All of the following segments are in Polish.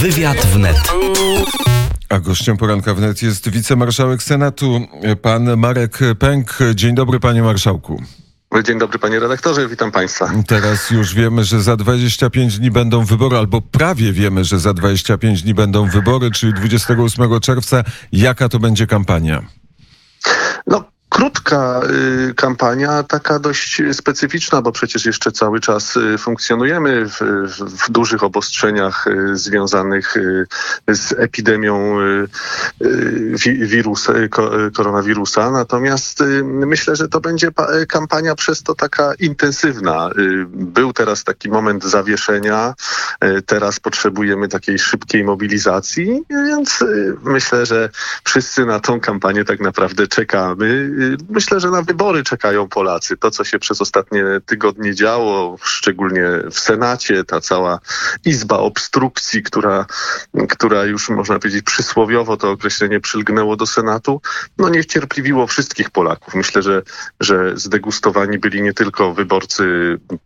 Wywiad wnet. A gościem poranka wnet jest wicemarszałek Senatu, pan Marek Pęk. Dzień dobry, panie marszałku. Dzień dobry panie redaktorze, witam państwa. Teraz już wiemy, że za 25 dni będą wybory, albo prawie wiemy, że za 25 dni będą wybory, czyli 28 czerwca. Jaka to będzie kampania? No, krótka y, kampania, taka dość specyficzna, bo przecież jeszcze cały czas y, funkcjonujemy w, w, dużych obostrzeniach y, związanych z epidemią wi- wirus, ko- y, koronawirusa. Natomiast myślę, że to będzie pa- kampania przez to taka intensywna. Był teraz taki moment zawieszenia, teraz potrzebujemy takiej szybkiej mobilizacji, więc myślę, że wszyscy na tą kampanię tak naprawdę czekamy. Myślę, że na wybory czekają Polacy. To, co się przez ostatnie tygodnie działo, szczególnie w Senacie, ta cała izba obstrukcji, która, która już można powiedzieć przysłowiowo to określenie przylgnęło do Senatu, no niewcierpliwiło wszystkich Polaków. Myślę, że, że zdegustowani byli nie tylko wyborcy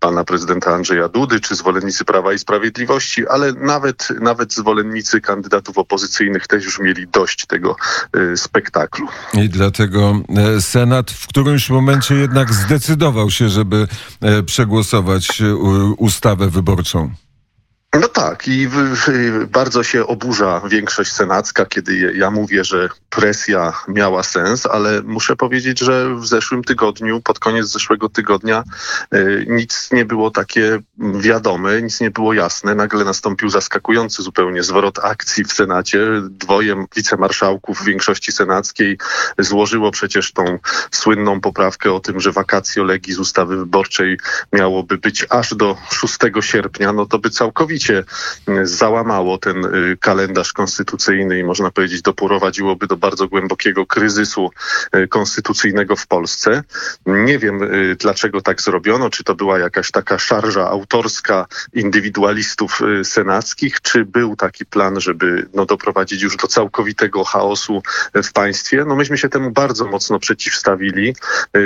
pana prezydenta Andrzeja Dudy, czy zwolennicy Prawa i Sprawiedliwości, ale nawet, nawet zwolennicy kandydatów opozycyjnych też już mieli dość tego y, spektaklu. I dlatego e, Senat w którymś momencie jednak zdecydował się, żeby e, przegłosować e, ustawę wyborczą. No tak, i bardzo się oburza większość senacka, kiedy ja mówię, że presja miała sens, ale muszę powiedzieć, że w zeszłym tygodniu, pod koniec zeszłego tygodnia, y, nic nie było takie wiadome, nic nie było jasne. Nagle nastąpił zaskakujący zupełnie zwrot akcji w Senacie. Dwoje wicemarszałków większości senackiej złożyło przecież tą słynną poprawkę o tym, że wakacje legi z ustawy wyborczej miałoby być aż do 6 sierpnia, no to by całkowicie y, załamało ten y, kalendarz konstytucyjny i można powiedzieć doprowadziłoby do bardzo głębokiego kryzysu y, konstytucyjnego w Polsce. Nie wiem y, dlaczego tak zrobiono, czy to była jakaś taka szarża autorska indywidualistów senackich, czy był taki plan, żeby no, doprowadzić już do całkowitego chaosu w państwie. No myśmy się temu bardzo mocno przeciwstawili,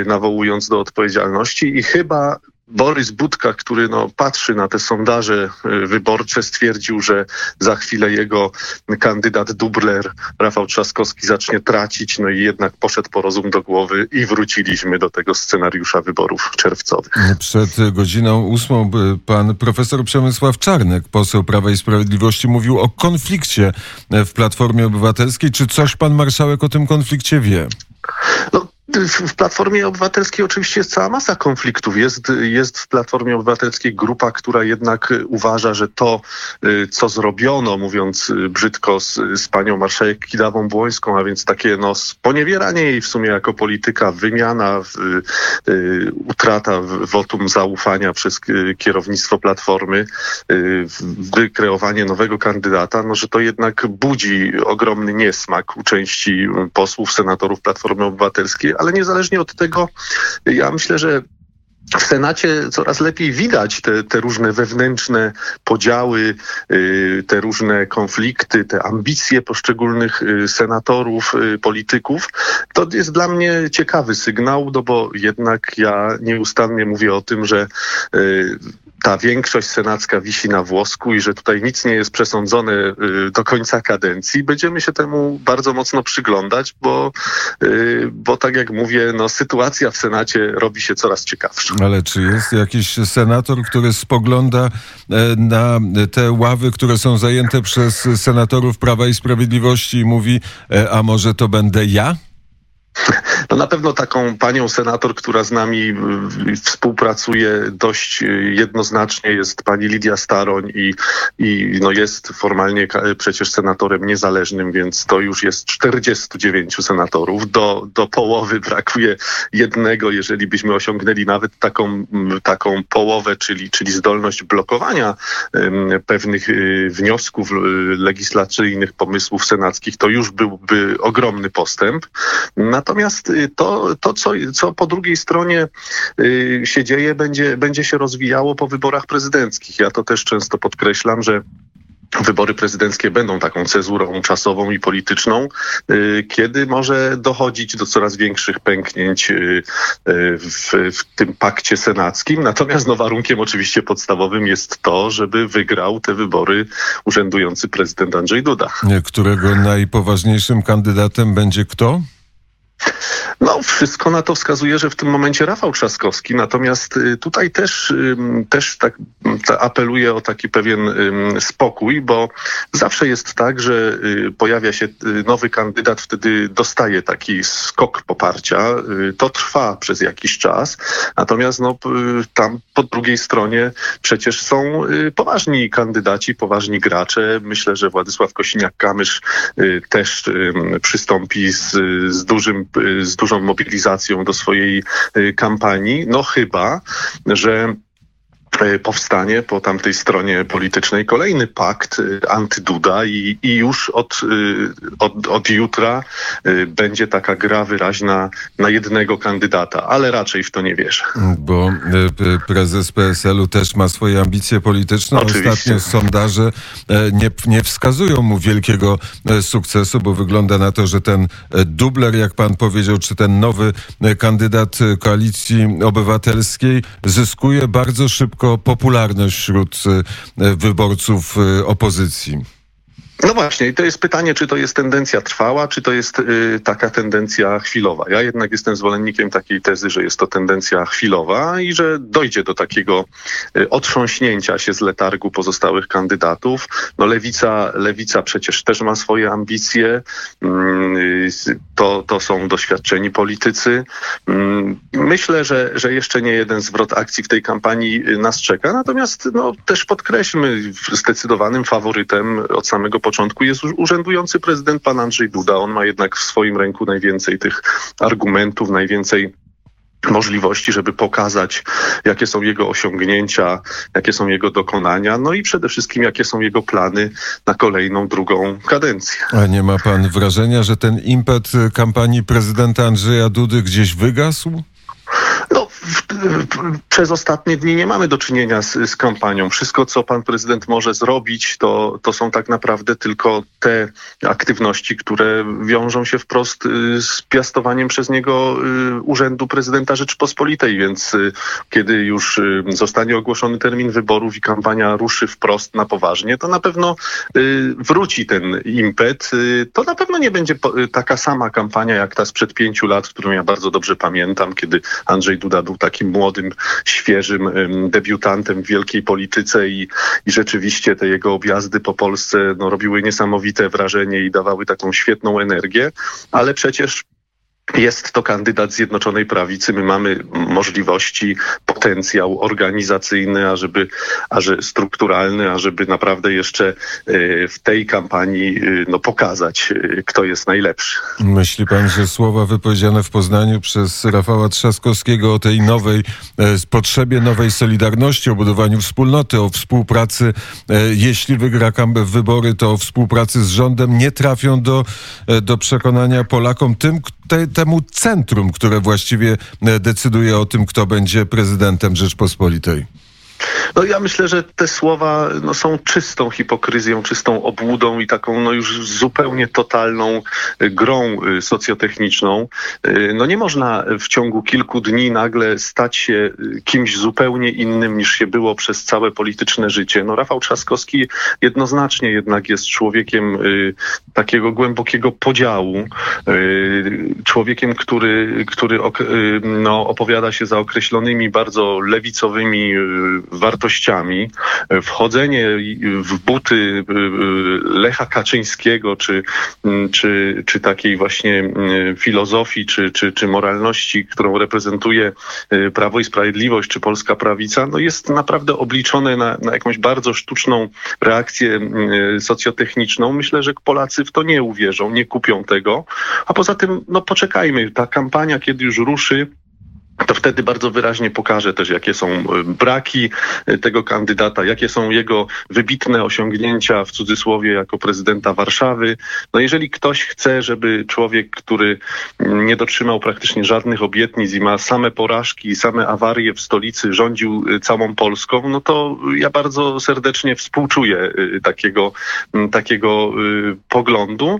nawołując do odpowiedzialności i chyba Borys Budka, który no, patrzy na te sondaże y, wyborcze, stwierdził, że za chwilę jego kandydat dubler Rafał Trzaskowski zacznie tracić, no i jednak poszedł po rozum do głowy i wróciliśmy do tego scenariusza wyborów czerwcowych. Przed godziną ósmą pan profesor Przemysław Czarnek, poseł Prawa i Sprawiedliwości, mówił o konflikcie w Platformie Obywatelskiej. Czy coś pan marszałek o tym konflikcie wie? No, w Platformie Obywatelskiej oczywiście jest cała masa konfliktów. Jest, jest w Platformie Obywatelskiej grupa, która jednak uważa, że to, y, co zrobiono, mówiąc y, brzydko, z, z panią marszałek Kidawą Błońską, a więc takie no, sponiewieranie jej w sumie jako polityka, wymiana, y, y, utrata wotum zaufania przez kierownictwo Platformy, y, wykreowanie nowego kandydata, no, że to jednak budzi ogromny niesmak u części posłów, senatorów Platformy Obywatelskiej, ale niezależnie od tego, ja myślę, że w Senacie coraz lepiej widać te, te różne wewnętrzne podziały, y, te różne konflikty, te ambicje poszczególnych y, senatorów, y, polityków. To jest dla mnie ciekawy sygnał, no bo jednak ja nieustannie mówię o tym, że ta większość senacka wisi na włosku i że tutaj nic nie jest przesądzone y, do końca kadencji. Będziemy się temu bardzo mocno przyglądać, bo, y, bo tak jak mówię, no, sytuacja w Senacie robi się coraz ciekawsza. Ale czy jest jakiś senator, który spogląda e, na te ławy, które są zajęte przez senatorów Prawa i Sprawiedliwości i mówi, e, a może to będę ja? No na pewno taką panią senator, która z nami y, współpracuje dość y, jednoznacznie jest pani Lidia Staroń i, i no jest formalnie przecież senatorem niezależnym, więc to już jest 49 senatorów. Do, do połowy brakuje jednego, jeżeli byśmy osiągnęli nawet taką, taką połowę, czyli, czyli zdolność blokowania pewnych y, wniosków y, legislacyjnych, pomysłów senackich, to już byłby ogromny postęp. Natomiast y, to, to co, co po drugiej stronie y, się dzieje, będzie, będzie się rozwijało po wyborach prezydenckich. Ja to też często podkreślam, że wybory prezydenckie będą taką cezurą czasową i polityczną, y, kiedy może dochodzić do coraz większych pęknięć w, w, tym pakcie senackim. Natomiast no, warunkiem oczywiście podstawowym jest to, żeby wygrał te wybory urzędujący prezydent Andrzej Duda. Którego najpoważniejszym kandydatem będzie kto? No, wszystko na to wskazuje, że w tym momencie Rafał Trzaskowski, natomiast y, tutaj też, też tak apeluję o taki pewien spokój, bo zawsze jest tak, że y, pojawia się y, nowy kandydat, wtedy dostaje taki skok poparcia. To trwa przez jakiś czas, natomiast no, tam po drugiej stronie przecież są poważni kandydaci, poważni gracze. Myślę, że Władysław Kosiniak-Kamysz też przystąpi z, z dużym, z dużą mobilizacją do swojej y, kampanii. No chyba, że powstanie po tamtej stronie politycznej kolejny pakt e, antyduda i, i już od, e, od, od jutra będzie taka gra wyraźna na jednego kandydata, ale raczej w to nie wierzę. Bo prezes PSL-u też ma swoje ambicje polityczne. Oczywiście. Ostatnio sondaże nie, nie wskazują mu wielkiego sukcesu, bo wygląda na to, że ten dubler, jak pan powiedział, czy ten nowy kandydat koalicji obywatelskiej zyskuje bardzo szybko popularność wśród e, wyborców e, opozycji. No właśnie, i to jest pytanie, czy to jest tendencja trwała, czy to jest y, taka tendencja chwilowa. Ja jednak jestem zwolennikiem takiej tezy, że jest to tendencja chwilowa i że dojdzie do takiego y, otrząśnięcia się z letargu pozostałych kandydatów. No lewica, lewica przecież też ma swoje ambicje. Y, to, to są doświadczeni politycy. Mm, myślę, że, że jeszcze nie jeden zwrot akcji w tej kampanii y, nas czeka. Natomiast no, też podkreślmy, zdecydowanym faworytem od samego początku jest urzędujący prezydent pan Andrzej Duda. On ma jednak w swoim ręku najwięcej tych argumentów, najwięcej możliwości, żeby pokazać, jakie są jego osiągnięcia, jakie są jego dokonania, no i przede wszystkim, jakie są jego plany na kolejną, drugą kadencję. A nie ma pan wrażenia, że ten impet kampanii prezydenta Andrzeja Dudy gdzieś wygasł? Przez ostatnie dni nie mamy do czynienia z, z, kampanią. Wszystko, co pan prezydent może zrobić, to, to są tak naprawdę tylko te aktywności, które wiążą się wprost y, z piastowaniem przez niego y, Urzędu Prezydenta Rzeczypospolitej. Więc y, kiedy już zostanie ogłoszony termin wyborów i kampania ruszy wprost na poważnie, to na pewno wróci ten impet. To na pewno nie będzie taka sama kampania jak ta sprzed pięciu lat, którą ja bardzo dobrze pamiętam, kiedy Andrzej Duda był takim młodym, świeżym debiutantem w wielkiej polityce i, i rzeczywiście te jego objazdy po Polsce no, robiły niesamowite wrażenie i dawały taką świetną energię, ale przecież jest to kandydat Zjednoczonej Prawicy. My mamy możliwości, potencjał organizacyjny, ażeby, ażeby strukturalny, ażeby naprawdę jeszcze e, w tej kampanii e, no, pokazać, e, kto jest najlepszy. Myśli pan, że słowa wypowiedziane w Poznaniu przez Rafała Trzaskowskiego o tej nowej potrzebie nowej solidarności, o budowaniu wspólnoty, o współpracy, jeśli wygra wybory, to o współpracy z rządem, nie trafią do, do przekonania Polakom tym, te, temu centrum, które właściwie e, decyduje o tym, kto będzie prezydentem Rzeczpospolitej? No ja myślę, że te słowa no, są czystą hipokryzją, czystą obłudą i taką no, już zupełnie totalną y, grą y, socjotechniczną. Y, no nie można w ciągu kilku dni nagle stać się kimś zupełnie innym niż się było przez całe polityczne życie. No Rafał Trzaskowski jednoznacznie jednak jest człowiekiem takiego głębokiego podziału, człowiekiem, który, który no, opowiada się za określonymi bardzo lewicowymi wartościami, wchodzenie w buty y, y, Lecha Kaczyńskiego, czy, mm, czy, czy takiej właśnie mm, filozofii, czy, czy, czy moralności, którą reprezentuje y, Prawo i Sprawiedliwość, czy Polska Prawica, no jest naprawdę obliczone na, na jakąś bardzo sztuczną reakcję mm, socjotechniczną. Myślę, że Polacy w to nie uwierzą, nie kupią tego. A poza tym, no poczekajmy, ta kampania, kiedy już ruszy, to wtedy bardzo wyraźnie pokaże też, jakie są e, braki e, tego kandydata, jakie są jego wybitne osiągnięcia w cudzysłowie jako prezydenta Warszawy. No jeżeli ktoś chce, żeby człowiek, który nie dotrzymał praktycznie żadnych obietnic i ma same porażki, same awarie w stolicy, rządził e, całą Polską, no to ja bardzo serdecznie współczuję takiego, takiego poglądu.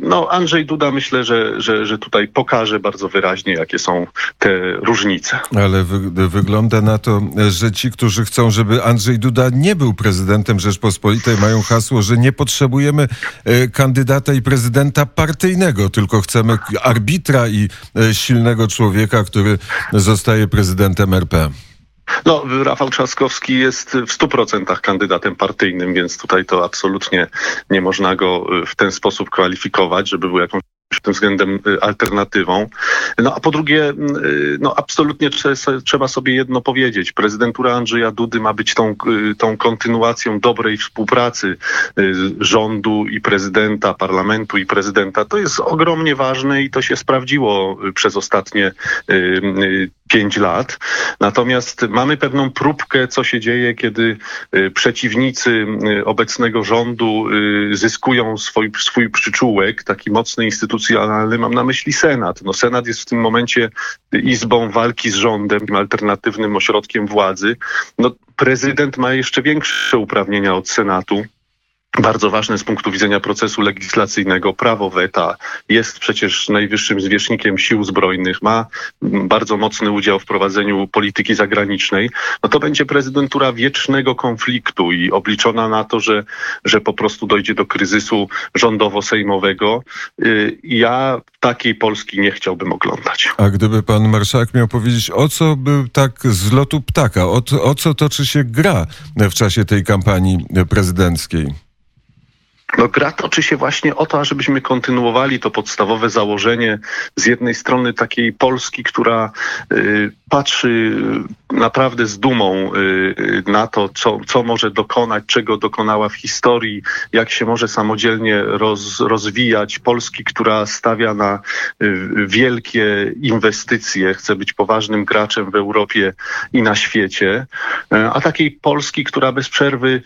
No Andrzej Duda myślę, że, że, że tutaj pokaże bardzo wyraźnie, jakie są te różnice. Ale wy, wygląda na to, że ci, którzy chcą, żeby Andrzej Duda nie był prezydentem Rzeczpospolitej, mają hasło, że nie potrzebujemy e, kandydata i prezydenta partyjnego, tylko chcemy arbitra i e, silnego człowieka, który zostaje prezydentem RP. No, Rafał Trzaskowski jest w 100% kandydatem partyjnym, więc tutaj to absolutnie nie można go w ten sposób kwalifikować, żeby był jakąś tym względem y, alternatywą. No a po drugie, y, no absolutnie trzeba sobie jedno powiedzieć. Prezydentura Andrzeja Dudy ma być tą, y, tą kontynuacją dobrej współpracy rządu i prezydenta, parlamentu i prezydenta. To jest ogromnie ważne i to się sprawdziło przez ostatnie pięć lat. Natomiast mamy pewną próbkę, co się dzieje, kiedy przeciwnicy obecnego rządu zyskują swój, swój przyczółek, taki mocny instytucjonalny mam na myśli Senat. No, Senat jest w tym momencie izbą walki z rządem, alternatywnym ośrodkiem władzy. No, prezydent ma jeszcze większe uprawnienia od Senatu bardzo ważne z punktu widzenia procesu legislacyjnego. Prawo weta jest przecież najwyższym zwierzchnikiem sił zbrojnych, ma bardzo mocny udział w prowadzeniu polityki zagranicznej. No to będzie prezydentura wiecznego konfliktu i obliczona na to, że, że po prostu dojdzie do kryzysu rządowo-sejmowego. Y, ja takiej Polski nie chciałbym oglądać. A gdyby pan marszałek miał powiedzieć, o co by tak z lotu ptaka, o, o co toczy się gra w czasie tej kampanii prezydenckiej? No, gra toczy się właśnie o to, ażebyśmy kontynuowali to podstawowe założenie z jednej strony takiej Polski, która y, patrzy naprawdę z dumą y, na to, co, co może dokonać, czego dokonała w historii, jak się może samodzielnie roz, rozwijać. Polski, która stawia na y, wielkie inwestycje, chce być poważnym graczem w Europie i na świecie, y, a takiej Polski, która bez przerwy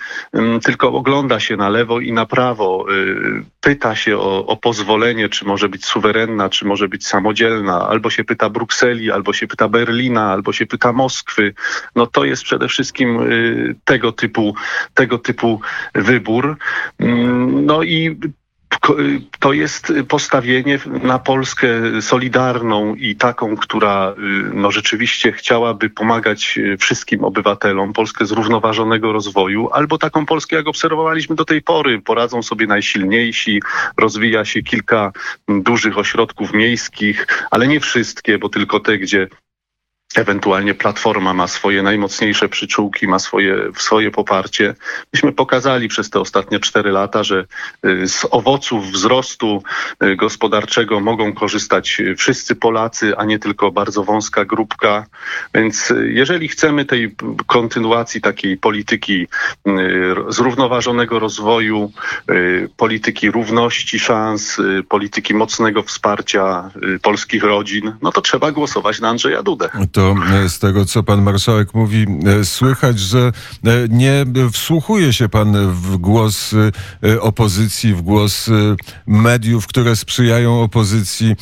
tylko ogląda się na lewo i na prawo, pyta się o, o pozwolenie, czy może być suwerenna, czy może być samodzielna, albo się pyta Brukseli, albo się pyta Berlina, albo się pyta Moskwy. No to jest przede wszystkim y, tego typu, tego typu wybór. Mm, no i to jest postawienie na Polskę solidarną i taką, która y, no, rzeczywiście chciałaby pomagać y, wszystkim obywatelom, Polskę zrównoważonego rozwoju, albo taką Polskę, jak obserwowaliśmy do tej pory. Poradzą sobie najsilniejsi, rozwija się kilka dużych ośrodków miejskich, ale nie wszystkie, bo tylko te, gdzie ewentualnie Platforma ma swoje najmocniejsze przyczółki, ma swoje, swoje poparcie. Myśmy pokazali przez te ostatnie cztery lata, że y, z owoców wzrostu y, gospodarczego mogą korzystać wszyscy Polacy, a nie tylko bardzo wąska grupka. Więc y, jeżeli chcemy tej kontynuacji takiej polityki zrównoważonego rozwoju, polityki równości szans, polityki mocnego wsparcia polskich rodzin, no to trzeba głosować na Andrzeja Dudę to e, z tego, co pan marszałek mówi, e, słychać, że e, nie wsłuchuje się pan w głos opozycji, w głos mediów, które sprzyjają opozycji,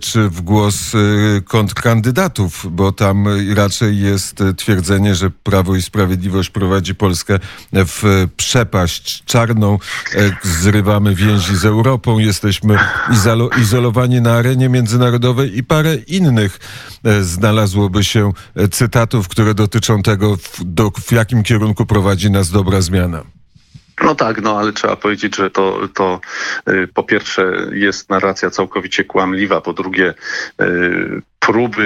czy w głos kontrkandydatów, bo tam raczej jest twierdzenie, że Prawo i Sprawiedliwość prowadzi Polskę w przepaść czarną, zrywamy więzi z Europą, jesteśmy izolowani na arenie międzynarodowej i parę innych znalazło znalazłoby się e, cytatów, które dotyczą tego, w, do, w jakim kierunku prowadzi nas dobra zmiana. No tak, no ale trzeba powiedzieć, że to, to y, po pierwsze jest narracja całkowicie kłamliwa, po drugie y, próby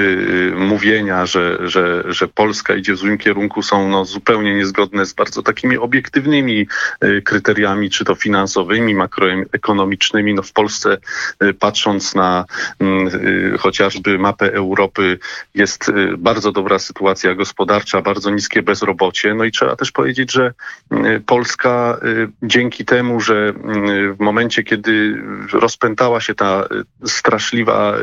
y, mówienia, że, że, że Polska idzie w złym kierunku są no, zupełnie niezgodne z bardzo takimi obiektywnymi y, kryteriami, czy to finansowymi, makroekonomicznymi. No, w Polsce y, patrząc na mm, chociażby mapę Europy jest bardzo dobra sytuacja gospodarcza, bardzo niskie bezrobocie. No i trzeba też powiedzieć, że Polska dzięki temu, że w momencie, kiedy rozpętała się ta straszliwa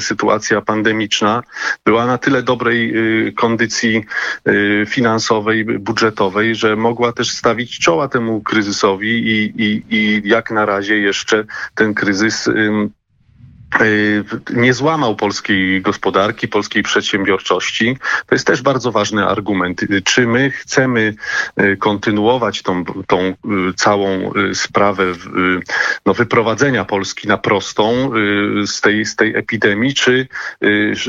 sytuacja pandemii, epidemiczna była na tyle dobrej kondycji finansowej, budżetowej, że mogła też stawić czoła temu kryzysowi i, i, i jak na razie jeszcze ten kryzys Y, nie złamał polskiej gospodarki, polskiej przedsiębiorczości. To jest też bardzo ważny argument. Y, czy my chcemy y, kontynuować tą, tą całą sprawę no, wyprowadzenia Polski na prostą z tej, z tej epidemii, czy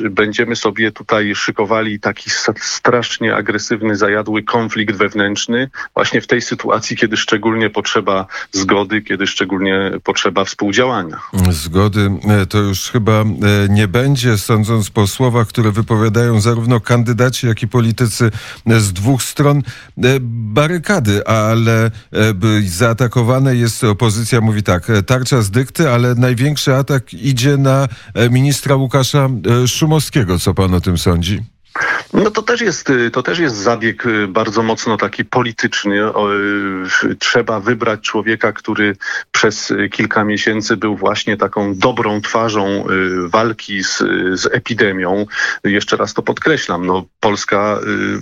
będziemy sobie tutaj szykowali taki strasznie agresywny, zajadły konflikt wewnętrzny właśnie w tej sytuacji, kiedy szczególnie potrzeba zgody, kiedy szczególnie potrzeba współdziałania. Zgody e, to już chyba e, nie będzie, sądząc po słowach, które wypowiadają zarówno kandydaci, jak i politycy e, z dwóch stron e, barykady, ale zaatakowane jest opozycja, mówi tak, tarcza z dykty, ale największy atak idzie na ministra Łukasza Szumowskiego. Co pan o tym sądzi? No to też jest, y, to też jest zabieg y, bardzo mocno taki polityczny. Y, trzeba wybrać człowieka, który przez kilka miesięcy był właśnie taką dobrą twarzą walki z, z epidemią. Jeszcze raz to podkreślam, no Polska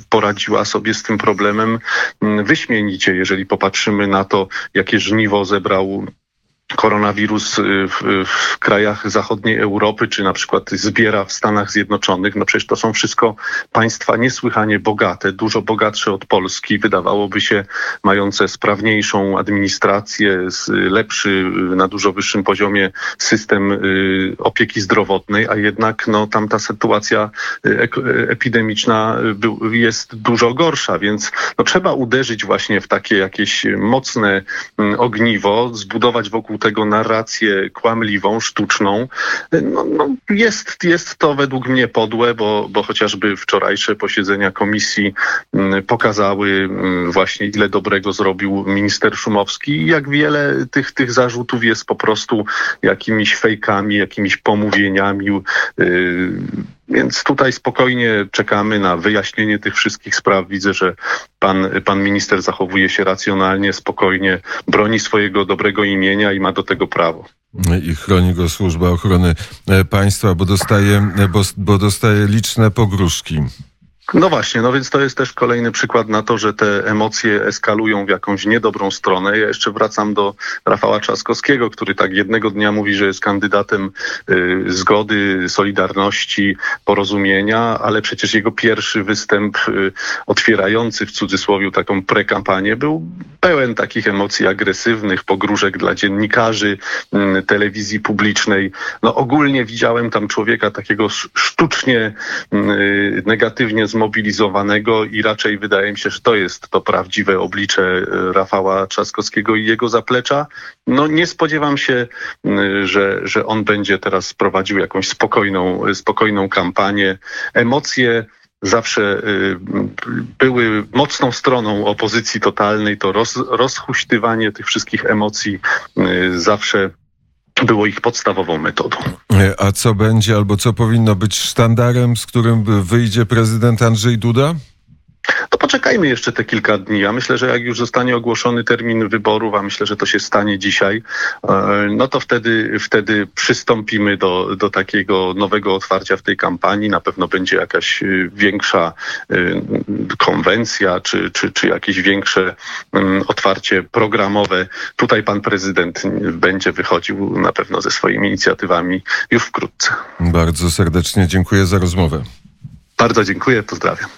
poradziła sobie z tym problemem mm, wyśmienicie, jeżeli popatrzymy na to, jakie żniwo zebrał koronawirus y, w, w, krajach zachodniej Europy, czy na przykład zbiera w Stanach Zjednoczonych, no przecież to są wszystko państwa niesłychanie bogate, dużo bogatsze od Polski, wydawałoby się mające sprawniejszą administrację, lepszy, na dużo wyższym poziomie system y, opieki zdrowotnej, a jednak no, tam ta sytuacja y, epidemiczna jest dużo gorsza, więc no, trzeba uderzyć właśnie w takie jakieś mocne ogniwo, zbudować wokół tego narrację kłamliwą, sztuczną. No, no jest, jest to według mnie podłe, bo, bo chociażby wczorajsze posiedzenia komisji mm, pokazały mm, właśnie ile dobrego zrobił minister Szumowski i jak wiele tych, tych zarzutów jest po prostu jakimiś fejkami, jakimiś pomówieniami. Yy, więc tutaj spokojnie czekamy na wyjaśnienie tych wszystkich spraw. Widzę, że pan, pan minister zachowuje się racjonalnie, spokojnie, broni swojego dobrego imienia i ma do tego prawo. I chroni go służba ochrony państwa, bo dostaje, bo, bo dostaje liczne pogróżki. No właśnie, no więc to jest też kolejny przykład na to, że te emocje eskalują w jakąś niedobrą stronę. Ja jeszcze wracam do Rafała Trzaskowskiego, który tak jednego dnia mówi, że jest kandydatem y, zgody, solidarności, porozumienia, ale przecież jego pierwszy występ y, otwierający w cudzysłowie taką prekampanię był pełen takich emocji agresywnych, pogróżek dla dziennikarzy, y, telewizji publicznej. No ogólnie widziałem tam człowieka takiego sztucznie y, negatywnie zmobilizowanego i raczej wydaje mi się, że to jest to prawdziwe oblicze e, Rafała Trzaskowskiego i jego zaplecza. No nie spodziewam się, że, że on będzie teraz prowadził jakąś spokojną, spokojną kampanię. Emocje zawsze były mocną stroną opozycji totalnej, to roz, rozhuśtywanie tych wszystkich emocji zawsze było ich podstawową metodą. A co będzie albo co powinno być sztandarem, z którym wyjdzie prezydent Andrzej Duda? To poczekajmy jeszcze te kilka dni. Ja myślę, że jak już zostanie ogłoszony termin wyborów, a myślę, że to się stanie dzisiaj, e, no to wtedy, wtedy przystąpimy do, do takiego nowego otwarcia w tej kampanii. Na pewno będzie jakaś e, większa e, konwencja, czy, czy, czy jakieś większe mm, otwarcie programowe. Tutaj pan prezydent będzie wychodził na pewno ze swoimi inicjatywami już wkrótce. Bardzo serdecznie dziękuję za rozmowę. Bardzo dziękuję, pozdrawiam.